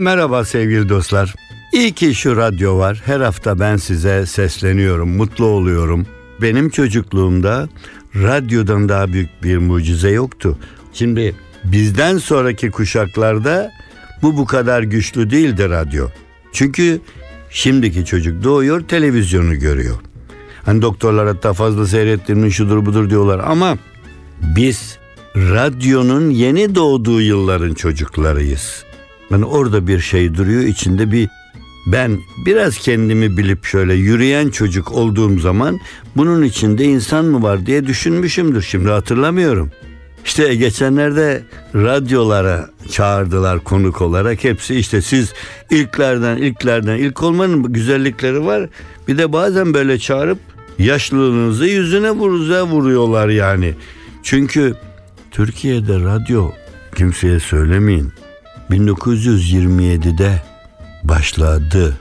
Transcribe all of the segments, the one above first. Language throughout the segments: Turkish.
Merhaba sevgili dostlar. İyi ki şu radyo var. Her hafta ben size sesleniyorum, mutlu oluyorum. Benim çocukluğumda radyodan daha büyük bir mucize yoktu. Şimdi bizden sonraki kuşaklarda bu bu kadar güçlü değildi radyo. Çünkü şimdiki çocuk doğuyor televizyonu görüyor. Hani doktorlar hatta fazla seyrettirmiş şudur budur diyorlar ama biz radyonun yeni doğduğu yılların çocuklarıyız. Yani orada bir şey duruyor içinde bir ben biraz kendimi bilip şöyle yürüyen çocuk olduğum zaman bunun içinde insan mı var diye düşünmüşümdür. Şimdi hatırlamıyorum. İşte geçenlerde radyolara çağırdılar konuk olarak. Hepsi işte siz ilklerden ilklerden ilk olmanın güzellikleri var. Bir de bazen böyle çağırıp yaşlılığınızı yüzüne vuruza vuruyorlar yani. Çünkü Türkiye'de radyo kimseye söylemeyin 1927'de başladı.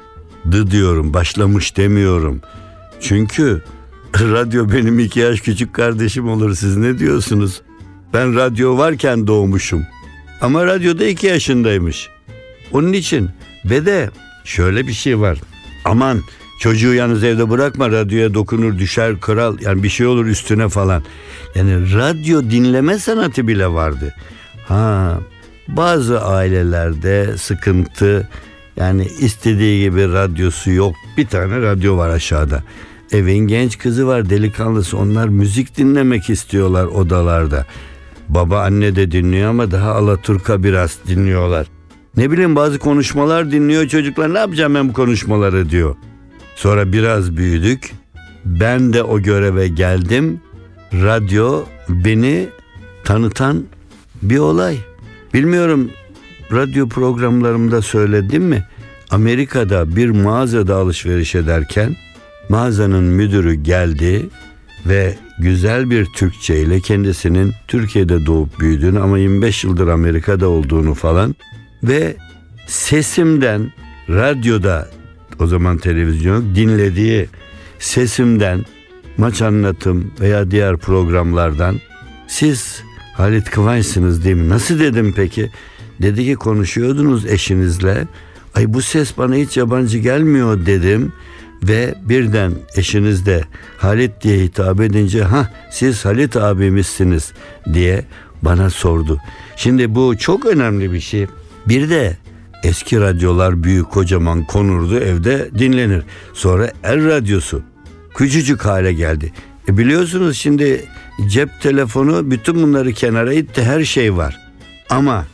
Dı diyorum, başlamış demiyorum. Çünkü radyo benim iki yaş küçük kardeşim olur. Siz ne diyorsunuz? Ben radyo varken doğmuşum. Ama radyoda iki yaşındaymış. Onun için ve de şöyle bir şey var. Aman çocuğu yalnız evde bırakma radyoya dokunur düşer kral yani bir şey olur üstüne falan. Yani radyo dinleme sanatı bile vardı. Ha bazı ailelerde sıkıntı yani istediği gibi radyosu yok. Bir tane radyo var aşağıda. Evin genç kızı var delikanlısı onlar müzik dinlemek istiyorlar odalarda. Baba anne de dinliyor ama daha Alaturka biraz dinliyorlar. Ne bileyim bazı konuşmalar dinliyor çocuklar ne yapacağım ben bu konuşmaları diyor. Sonra biraz büyüdük. Ben de o göreve geldim. Radyo beni tanıtan bir olay. Bilmiyorum radyo programlarımda söyledim mi? Amerika'da bir mağazada alışveriş ederken mağazanın müdürü geldi ve güzel bir Türkçe ile kendisinin Türkiye'de doğup büyüdüğünü ama 25 yıldır Amerika'da olduğunu falan ve sesimden radyoda o zaman televizyon dinlediği sesimden maç anlatım veya diğer programlardan siz Halit Kıvanç'sınız değil mi? Nasıl dedim peki? Dedi ki konuşuyordunuz eşinizle. Ay bu ses bana hiç yabancı gelmiyor dedim. Ve birden eşiniz de Halit diye hitap edince ha siz Halit abimizsiniz diye bana sordu. Şimdi bu çok önemli bir şey. Bir de eski radyolar büyük kocaman konurdu evde dinlenir. Sonra el radyosu küçücük hale geldi. E biliyorsunuz şimdi cep telefonu bütün bunları kenara itti her şey var. Ama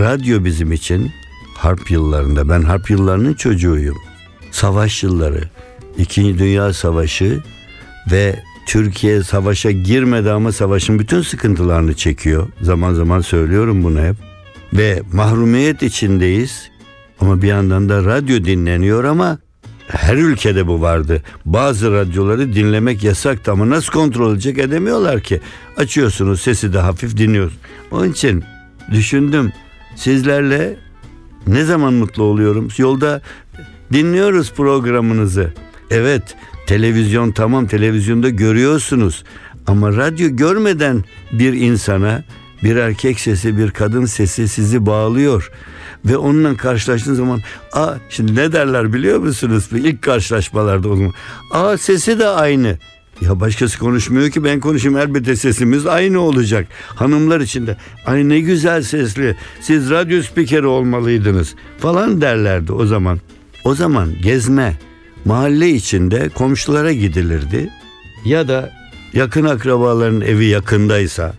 radyo bizim için harp yıllarında ben harp yıllarının çocuğuyum. Savaş yılları, İkinci Dünya Savaşı ve Türkiye savaşa girmedi ama savaşın bütün sıkıntılarını çekiyor. Zaman zaman söylüyorum bunu hep. Ve mahrumiyet içindeyiz. Ama bir yandan da radyo dinleniyor ama her ülkede bu vardı. Bazı radyoları dinlemek yasaktı ama nasıl kontrol edecek edemiyorlar ki. Açıyorsunuz sesi de hafif dinliyorsunuz. Onun için düşündüm sizlerle ne zaman mutlu oluyorum. Yolda dinliyoruz programınızı. Evet televizyon tamam televizyonda görüyorsunuz. Ama radyo görmeden bir insana bir erkek sesi bir kadın sesi sizi bağlıyor ve onunla karşılaştığın zaman a şimdi ne derler biliyor musunuz? İlk karşılaşmalarda o zaman. Aa sesi de aynı. Ya başkası konuşmuyor ki ben konuşayım elbette sesimiz aynı olacak. Hanımlar için de ay ne güzel sesli siz radyo spikeri olmalıydınız falan derlerdi o zaman. O zaman gezme mahalle içinde komşulara gidilirdi ya da yakın akrabaların evi yakındaysa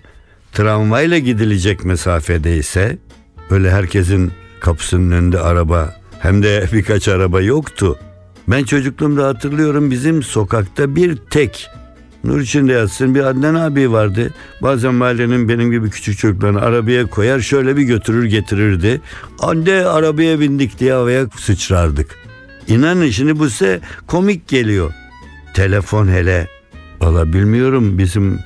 tramvayla gidilecek mesafedeyse öyle herkesin kapısının önünde araba hem de birkaç araba yoktu. Ben çocukluğumda hatırlıyorum bizim sokakta bir tek Nur içinde yatsın bir Adnan abi vardı. Bazen mahallenin benim gibi küçük çocuklarını arabaya koyar şöyle bir götürür getirirdi. Anne arabaya bindik diye havaya sıçrardık. İnanın şimdi bu size komik geliyor. Telefon hele. Valla bilmiyorum bizim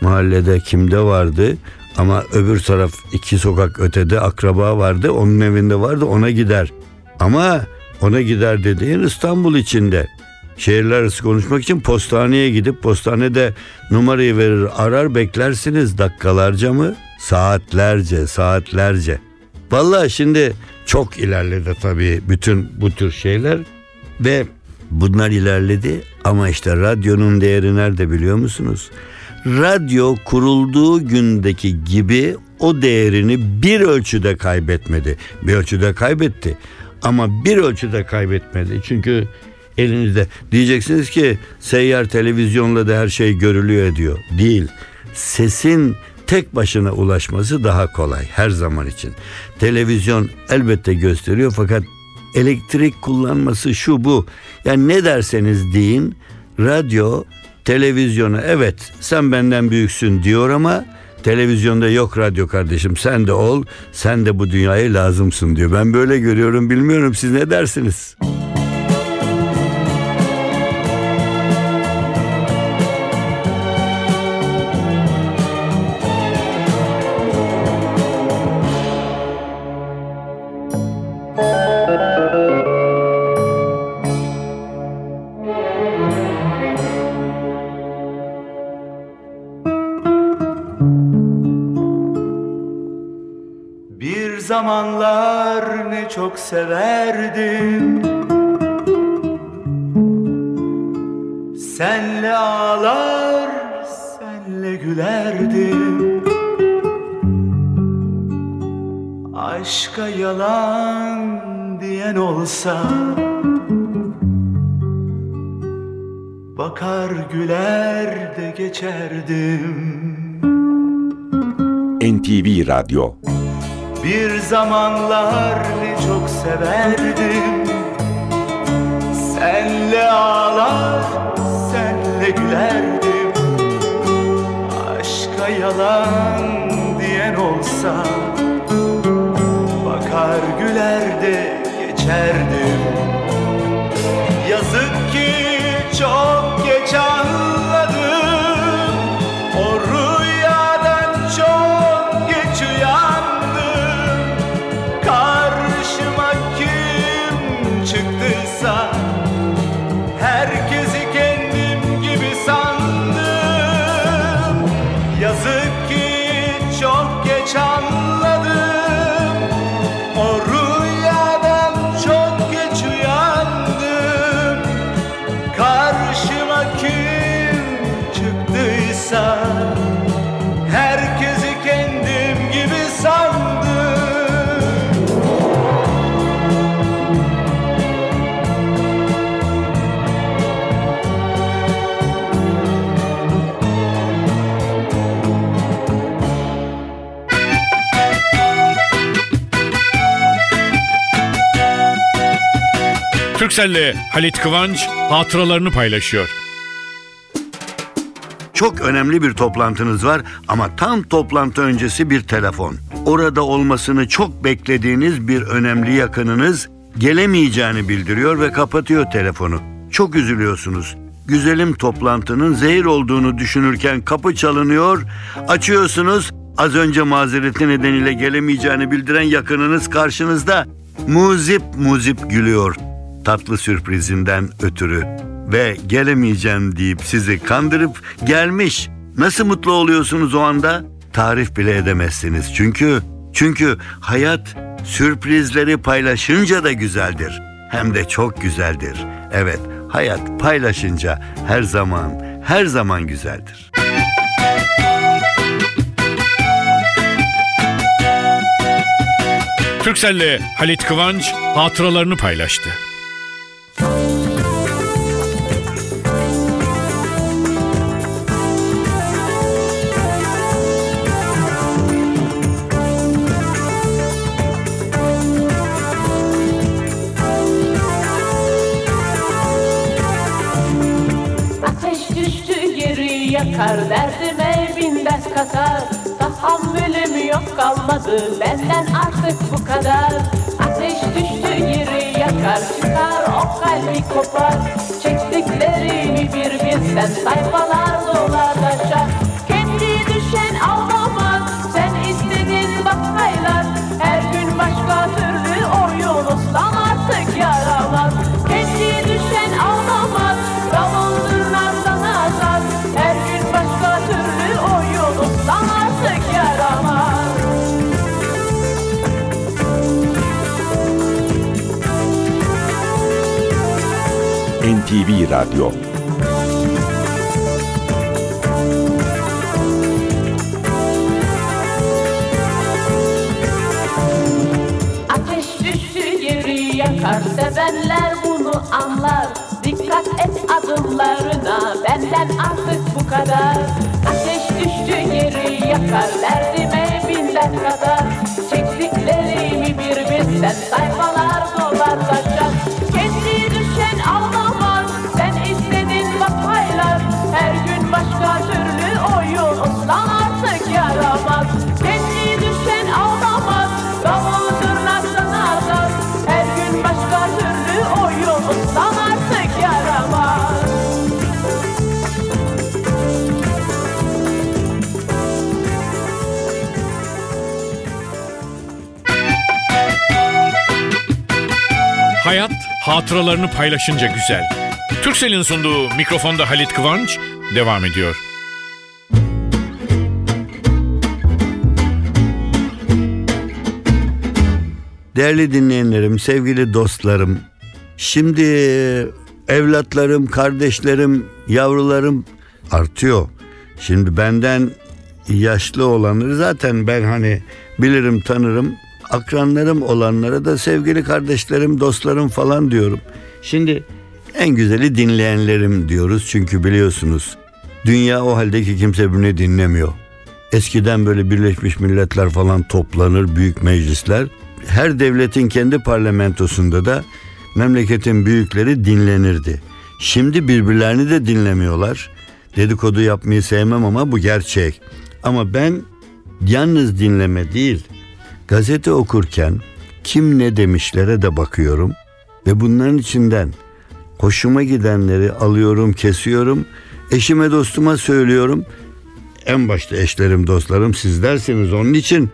mahallede kimde vardı. Ama öbür taraf iki sokak ötede akraba vardı. Onun evinde vardı ona gider. Ama ona gider dediğin İstanbul içinde. Şehirler arası konuşmak için postaneye gidip postanede numarayı verir arar beklersiniz dakikalarca mı? Saatlerce saatlerce. Vallahi şimdi çok ilerledi tabii bütün bu tür şeyler ve bunlar ilerledi ama işte radyonun değeri nerede biliyor musunuz? Radyo kurulduğu gündeki gibi o değerini bir ölçüde kaybetmedi. Bir ölçüde kaybetti ama bir ölçüde kaybetmedi. Çünkü elinizde diyeceksiniz ki seyyar televizyonla da her şey görülüyor ediyor. Değil. Sesin tek başına ulaşması daha kolay her zaman için. Televizyon elbette gösteriyor fakat elektrik kullanması şu bu. Yani ne derseniz deyin radyo televizyona evet sen benden büyüksün diyor ama televizyonda yok radyo kardeşim sen de ol sen de bu dünyaya lazımsın diyor. Ben böyle görüyorum bilmiyorum siz ne dersiniz? Bir zamanlar ne çok severdim. Senle ağlar, senle gülerdim. Aşka yalan diyen olsa Bakar güler de geçerdim. NTV Radyo Bir zamanlar ne çok severdim. Senle ağlar, senle gülerdim. Aşka yalan diyen olsa Bakar güler de geçerdim Türkcell'le Halit Kıvanç hatıralarını paylaşıyor. Çok önemli bir toplantınız var ama tam toplantı öncesi bir telefon. Orada olmasını çok beklediğiniz bir önemli yakınınız gelemeyeceğini bildiriyor ve kapatıyor telefonu. Çok üzülüyorsunuz. Güzelim toplantının zehir olduğunu düşünürken kapı çalınıyor, açıyorsunuz. Az önce mazereti nedeniyle gelemeyeceğini bildiren yakınınız karşınızda. Muzip muzip gülüyor tatlı sürprizinden ötürü ve gelemeyeceğim deyip sizi kandırıp gelmiş. Nasıl mutlu oluyorsunuz o anda? Tarif bile edemezsiniz. Çünkü çünkü hayat sürprizleri paylaşınca da güzeldir. Hem de çok güzeldir. Evet, hayat paylaşınca her zaman her zaman güzeldir. Türkcell'le Halit Kıvanç hatıralarını paylaştı. Kalmadı Benden artık bu kadar. Ateş düştü yeri yakar Çıkar o kalbi kopar. Çektiklerimi bir bilsen Sayfalar dolar NTV Radyo. Ateş düştü yeri yakar. Sevenler bunu anlar. Dikkat et adımlarına. Benden artık bu kadar. Ateş düştü yeri yakar. Derdime binden kadar. Çektiklerimi bir bilsen Sayfalar dolar taşar hatıralarını paylaşınca güzel. Türksel'in sunduğu mikrofonda Halit Kıvanç devam ediyor. Değerli dinleyenlerim, sevgili dostlarım. Şimdi evlatlarım, kardeşlerim, yavrularım artıyor. Şimdi benden yaşlı olanları zaten ben hani bilirim, tanırım. Akranlarım olanlara da sevgili kardeşlerim, dostlarım falan diyorum. Şimdi en güzeli dinleyenlerim diyoruz çünkü biliyorsunuz dünya o halde ki kimse birbirini dinlemiyor. Eskiden böyle Birleşmiş Milletler falan toplanır, büyük meclisler. Her devletin kendi parlamentosunda da memleketin büyükleri dinlenirdi. Şimdi birbirlerini de dinlemiyorlar. Dedikodu yapmayı sevmem ama bu gerçek. Ama ben yalnız dinleme değil, gazete okurken kim ne demişlere de bakıyorum ve bunların içinden hoşuma gidenleri alıyorum, kesiyorum. Eşime dostuma söylüyorum. En başta eşlerim, dostlarım sizlerseniz onun için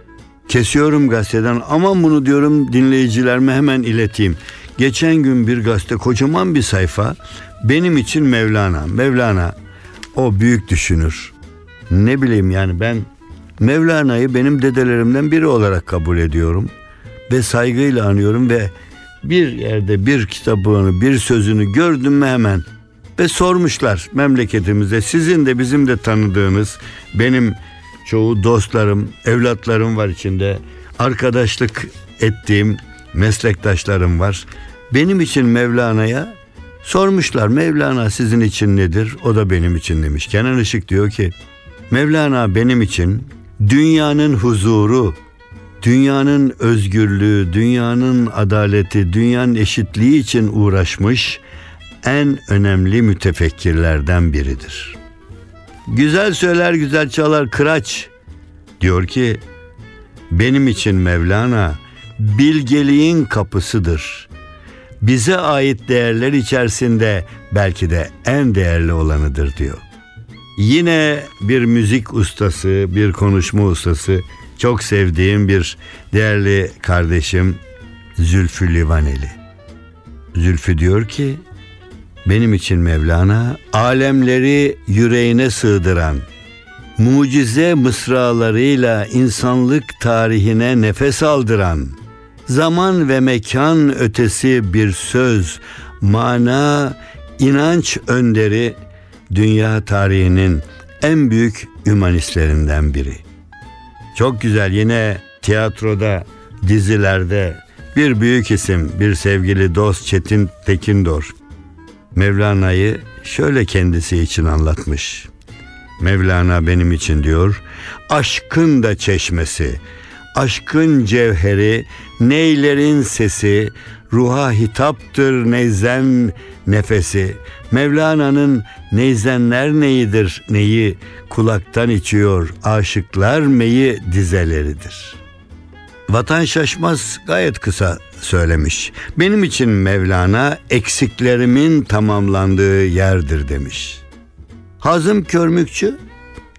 kesiyorum gazeteden. Aman bunu diyorum dinleyicilerime hemen ileteyim. Geçen gün bir gazete kocaman bir sayfa benim için Mevlana. Mevlana o büyük düşünür. Ne bileyim yani ben Mevlana'yı benim dedelerimden biri olarak kabul ediyorum ve saygıyla anıyorum ve bir yerde bir kitabını, bir sözünü gördüm mü hemen ve sormuşlar memleketimizde sizin de bizim de tanıdığınız benim çoğu dostlarım, evlatlarım var içinde. Arkadaşlık ettiğim meslektaşlarım var. Benim için Mevlana'ya sormuşlar Mevlana sizin için nedir? O da benim için demiş. Kenan Işık diyor ki Mevlana benim için dünyanın huzuru, dünyanın özgürlüğü, dünyanın adaleti, dünyanın eşitliği için uğraşmış en önemli mütefekkirlerden biridir. Güzel söyler, güzel çalar kıraç. Diyor ki benim için Mevlana bilgeliğin kapısıdır. Bize ait değerler içerisinde belki de en değerli olanıdır diyor. Yine bir müzik ustası, bir konuşma ustası, çok sevdiğim bir değerli kardeşim Zülfü Livaneli. Zülfü diyor ki, benim için Mevlana alemleri yüreğine sığdıran, mucize mısralarıyla insanlık tarihine nefes aldıran, zaman ve mekan ötesi bir söz, mana, inanç önderi, dünya tarihinin en büyük hümanistlerinden biri. Çok güzel yine tiyatroda, dizilerde bir büyük isim, bir sevgili dost Çetin Tekindor. Mevlana'yı şöyle kendisi için anlatmış. Mevlana benim için diyor, aşkın da çeşmesi, aşkın cevheri, neylerin sesi, ruha hitaptır neyzen nefesi. Mevlana'nın neyzenler neyidir neyi kulaktan içiyor aşıklar meyi dizeleridir. Vatan Şaşmaz gayet kısa söylemiş. Benim için Mevlana eksiklerimin tamamlandığı yerdir demiş. Hazım Körmükçü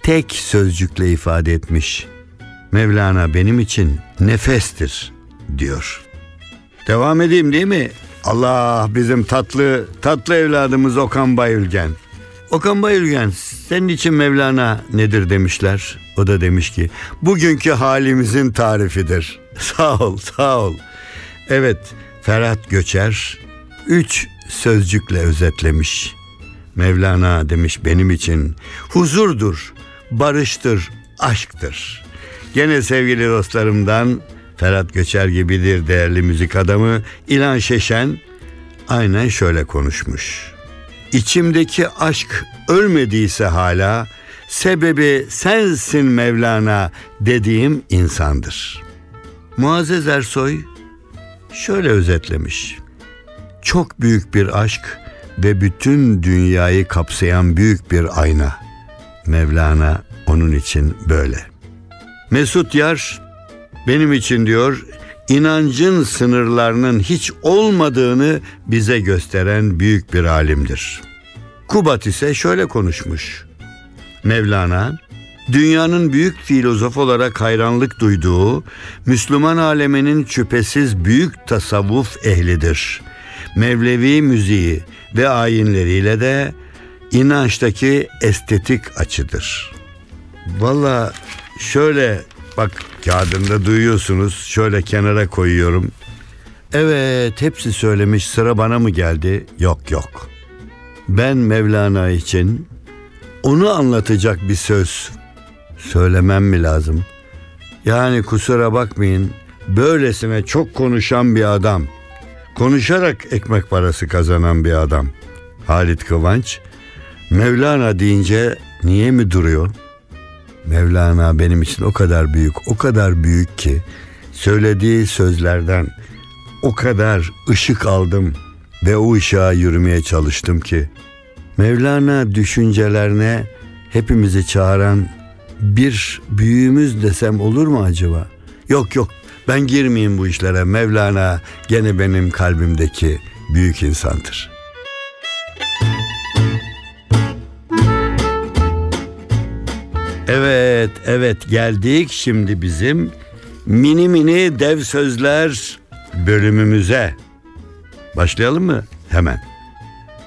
tek sözcükle ifade etmiş. Mevlana benim için nefestir diyor. Devam edeyim değil mi? Allah bizim tatlı tatlı evladımız Okan Bayülgen. Okan Bayülgen senin için Mevlana nedir demişler. O da demiş ki bugünkü halimizin tarifidir. Sağ ol sağ ol. Evet Ferhat Göçer üç sözcükle özetlemiş. Mevlana demiş benim için huzurdur, barıştır, aşktır. Gene sevgili dostlarımdan Ferhat Göçer gibidir değerli müzik adamı İlan Şeşen aynen şöyle konuşmuş. İçimdeki aşk ölmediyse hala sebebi sensin Mevlana dediğim insandır. Muazzez Ersoy şöyle özetlemiş. Çok büyük bir aşk ve bütün dünyayı kapsayan büyük bir ayna. Mevlana onun için böyle. Mesut Yar benim için diyor inancın sınırlarının hiç olmadığını bize gösteren büyük bir alimdir. Kubat ise şöyle konuşmuş. Mevlana dünyanın büyük filozof olarak hayranlık duyduğu Müslüman aleminin şüphesiz büyük tasavvuf ehlidir. Mevlevi müziği ve ayinleriyle de inançtaki estetik açıdır. Valla şöyle bak kağıdında duyuyorsunuz şöyle kenara koyuyorum. Evet hepsi söylemiş sıra bana mı geldi? Yok yok. Ben Mevlana için onu anlatacak bir söz söylemem mi lazım? Yani kusura bakmayın böylesine çok konuşan bir adam, konuşarak ekmek parası kazanan bir adam. Halit Kıvanç, Mevlana deyince niye mi duruyor? Mevlana benim için o kadar büyük, o kadar büyük ki söylediği sözlerden o kadar ışık aldım ve o ışığa yürümeye çalıştım ki Mevlana düşüncelerine hepimizi çağıran bir büyüğümüz desem olur mu acaba? Yok yok ben girmeyeyim bu işlere. Mevlana gene benim kalbimdeki büyük insandır. Evet, evet geldik şimdi bizim mini mini dev sözler bölümümüze. Başlayalım mı? Hemen.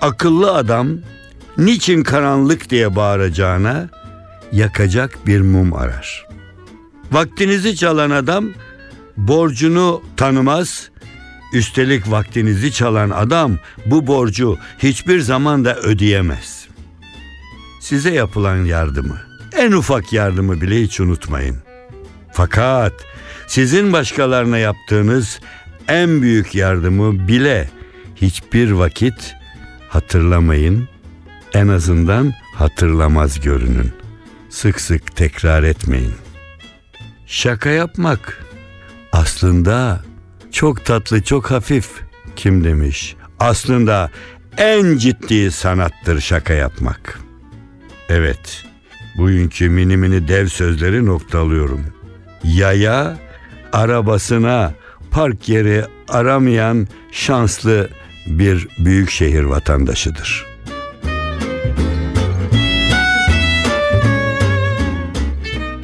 Akıllı adam niçin karanlık diye bağıracağına yakacak bir mum arar. Vaktinizi çalan adam borcunu tanımaz. Üstelik vaktinizi çalan adam bu borcu hiçbir zaman da ödeyemez. Size yapılan yardımı, en ufak yardımı bile hiç unutmayın. Fakat sizin başkalarına yaptığınız en büyük yardımı bile hiçbir vakit hatırlamayın. En azından hatırlamaz görünün. Sık sık tekrar etmeyin. Şaka yapmak aslında çok tatlı, çok hafif. Kim demiş? Aslında en ciddi sanattır şaka yapmak. Evet, bugünkü mini mini dev sözleri noktalıyorum. Yaya, arabasına park yeri aramayan şanslı bir büyük şehir vatandaşıdır.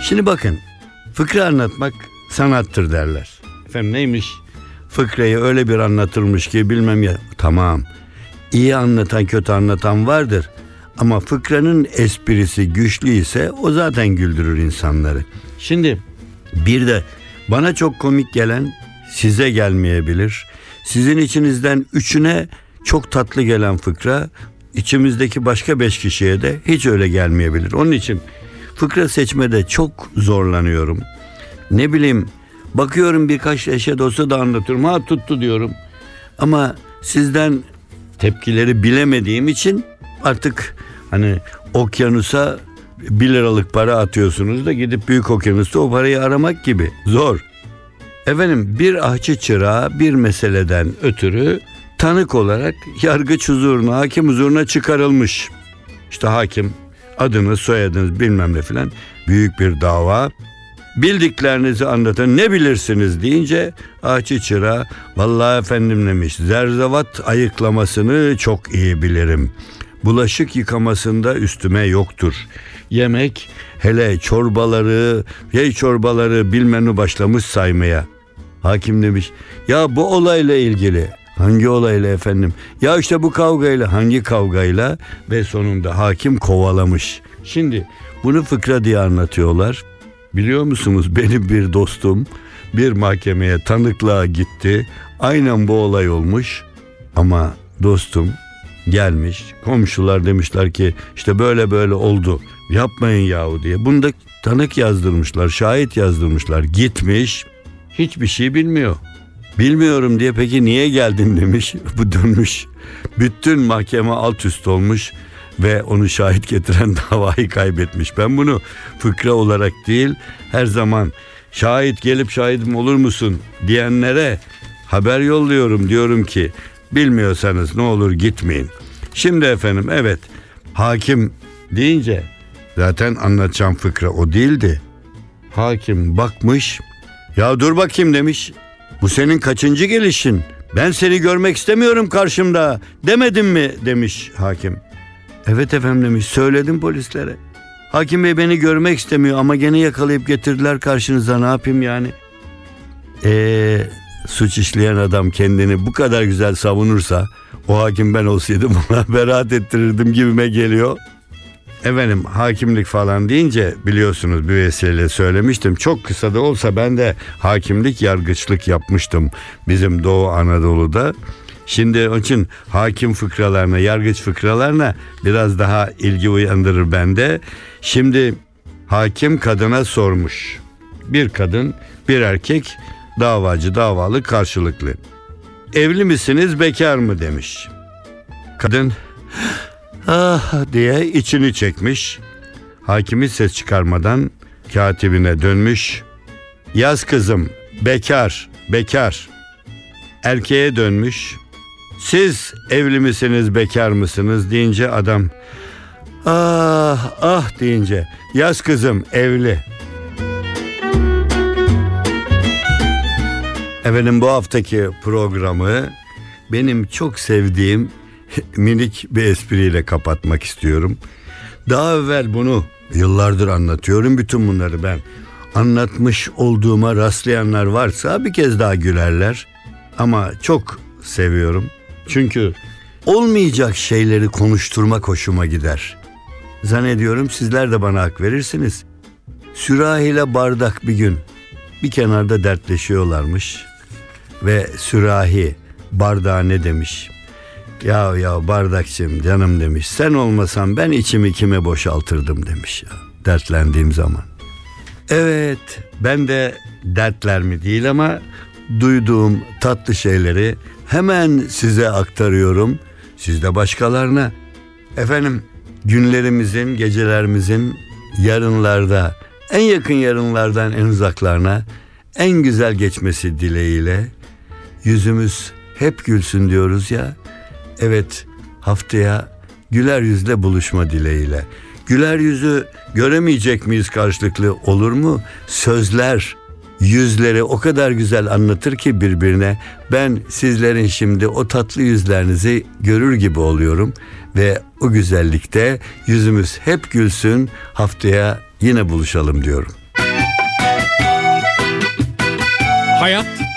Şimdi bakın, fıkra anlatmak sanattır derler. Efendim neymiş? Fıkrayı öyle bir anlatılmış ki bilmem ya. Tamam. İyi anlatan kötü anlatan vardır. Ama fıkranın esprisi güçlü ise o zaten güldürür insanları. Şimdi bir de bana çok komik gelen size gelmeyebilir. Sizin içinizden üçüne çok tatlı gelen fıkra içimizdeki başka beş kişiye de hiç öyle gelmeyebilir. Onun için fıkra seçmede çok zorlanıyorum. Ne bileyim bakıyorum birkaç eşe dostu da anlatıyorum. Ha tuttu diyorum. Ama sizden tepkileri bilemediğim için artık hani okyanusa 1 liralık para atıyorsunuz da gidip büyük okyanusta o parayı aramak gibi zor. Efendim bir ahçı çırağı bir meseleden ötürü tanık olarak yargıç huzuruna, hakim huzuruna çıkarılmış. İşte hakim adınız, soyadınız bilmem ne filan büyük bir dava. Bildiklerinizi anlatın ne bilirsiniz deyince ahçı çırağı vallahi efendim demiş zerzevat ayıklamasını çok iyi bilirim. Bulaşık yıkamasında üstüme yoktur. Yemek hele çorbaları, yey çorbaları bilmem başlamış saymaya. Hakim demiş ya bu olayla ilgili hangi olayla efendim ya işte bu kavgayla hangi kavgayla ve sonunda hakim kovalamış. Şimdi bunu fıkra diye anlatıyorlar. Biliyor musunuz benim bir dostum bir mahkemeye tanıklığa gitti. Aynen bu olay olmuş ama dostum gelmiş komşular demişler ki işte böyle böyle oldu yapmayın yahu diye. Bunda tanık yazdırmışlar şahit yazdırmışlar gitmiş hiçbir şey bilmiyor. Bilmiyorum diye peki niye geldin demiş. Bu dönmüş. Bütün mahkeme alt üst olmuş ve onu şahit getiren davayı kaybetmiş. Ben bunu fıkra olarak değil her zaman şahit gelip şahidim olur musun diyenlere haber yolluyorum diyorum ki bilmiyorsanız ne olur gitmeyin. Şimdi efendim evet hakim deyince zaten anlatacağım fıkra o değildi. Hakim bakmış ya dur bakayım demiş. Bu senin kaçıncı gelişin? Ben seni görmek istemiyorum karşımda. Demedim mi demiş hakim. Evet efendim demiş söyledim polislere. Hakim bey beni görmek istemiyor ama gene yakalayıp getirdiler karşınıza ne yapayım yani. Eee suç işleyen adam kendini bu kadar güzel savunursa o hakim ben olsaydım ona beraat ettirirdim gibime geliyor. Efendim hakimlik falan deyince biliyorsunuz bir vesileyle söylemiştim. Çok kısa da olsa ben de hakimlik yargıçlık yapmıştım bizim Doğu Anadolu'da. Şimdi onun için hakim fıkralarına, yargıç fıkralarına biraz daha ilgi uyandırır bende. Şimdi hakim kadına sormuş. Bir kadın, bir erkek davacı, davalı karşılıklı. Evli misiniz, bekar mı demiş. Kadın ah diye içini çekmiş. Hakimi ses çıkarmadan katibine dönmüş. Yaz kızım, bekar, bekar. Erkeğe dönmüş. Siz evli misiniz, bekar mısınız deyince adam ah ah deyince yaz kızım evli. Efendim bu haftaki programı benim çok sevdiğim minik bir espriyle kapatmak istiyorum. Daha evvel bunu yıllardır anlatıyorum bütün bunları ben. Anlatmış olduğuma rastlayanlar varsa bir kez daha gülerler. Ama çok seviyorum. Çünkü olmayacak şeyleri konuşturmak hoşuma gider. Zannediyorum sizler de bana hak verirsiniz. Sürahiyle bardak bir gün bir kenarda dertleşiyorlarmış ve sürahi bardağa ne demiş? Ya ya bardakçım canım demiş. Sen olmasan ben içimi kime boşaltırdım demiş ya. Dertlendiğim zaman. Evet ben de dertler mi değil ama duyduğum tatlı şeyleri hemen size aktarıyorum. Siz de başkalarına. Efendim günlerimizin, gecelerimizin yarınlarda, en yakın yarınlardan en uzaklarına en güzel geçmesi dileğiyle yüzümüz hep gülsün diyoruz ya. Evet haftaya güler yüzle buluşma dileğiyle. Güler yüzü göremeyecek miyiz karşılıklı olur mu? Sözler yüzleri o kadar güzel anlatır ki birbirine. Ben sizlerin şimdi o tatlı yüzlerinizi görür gibi oluyorum ve o güzellikte yüzümüz hep gülsün. Haftaya yine buluşalım diyorum. Hayat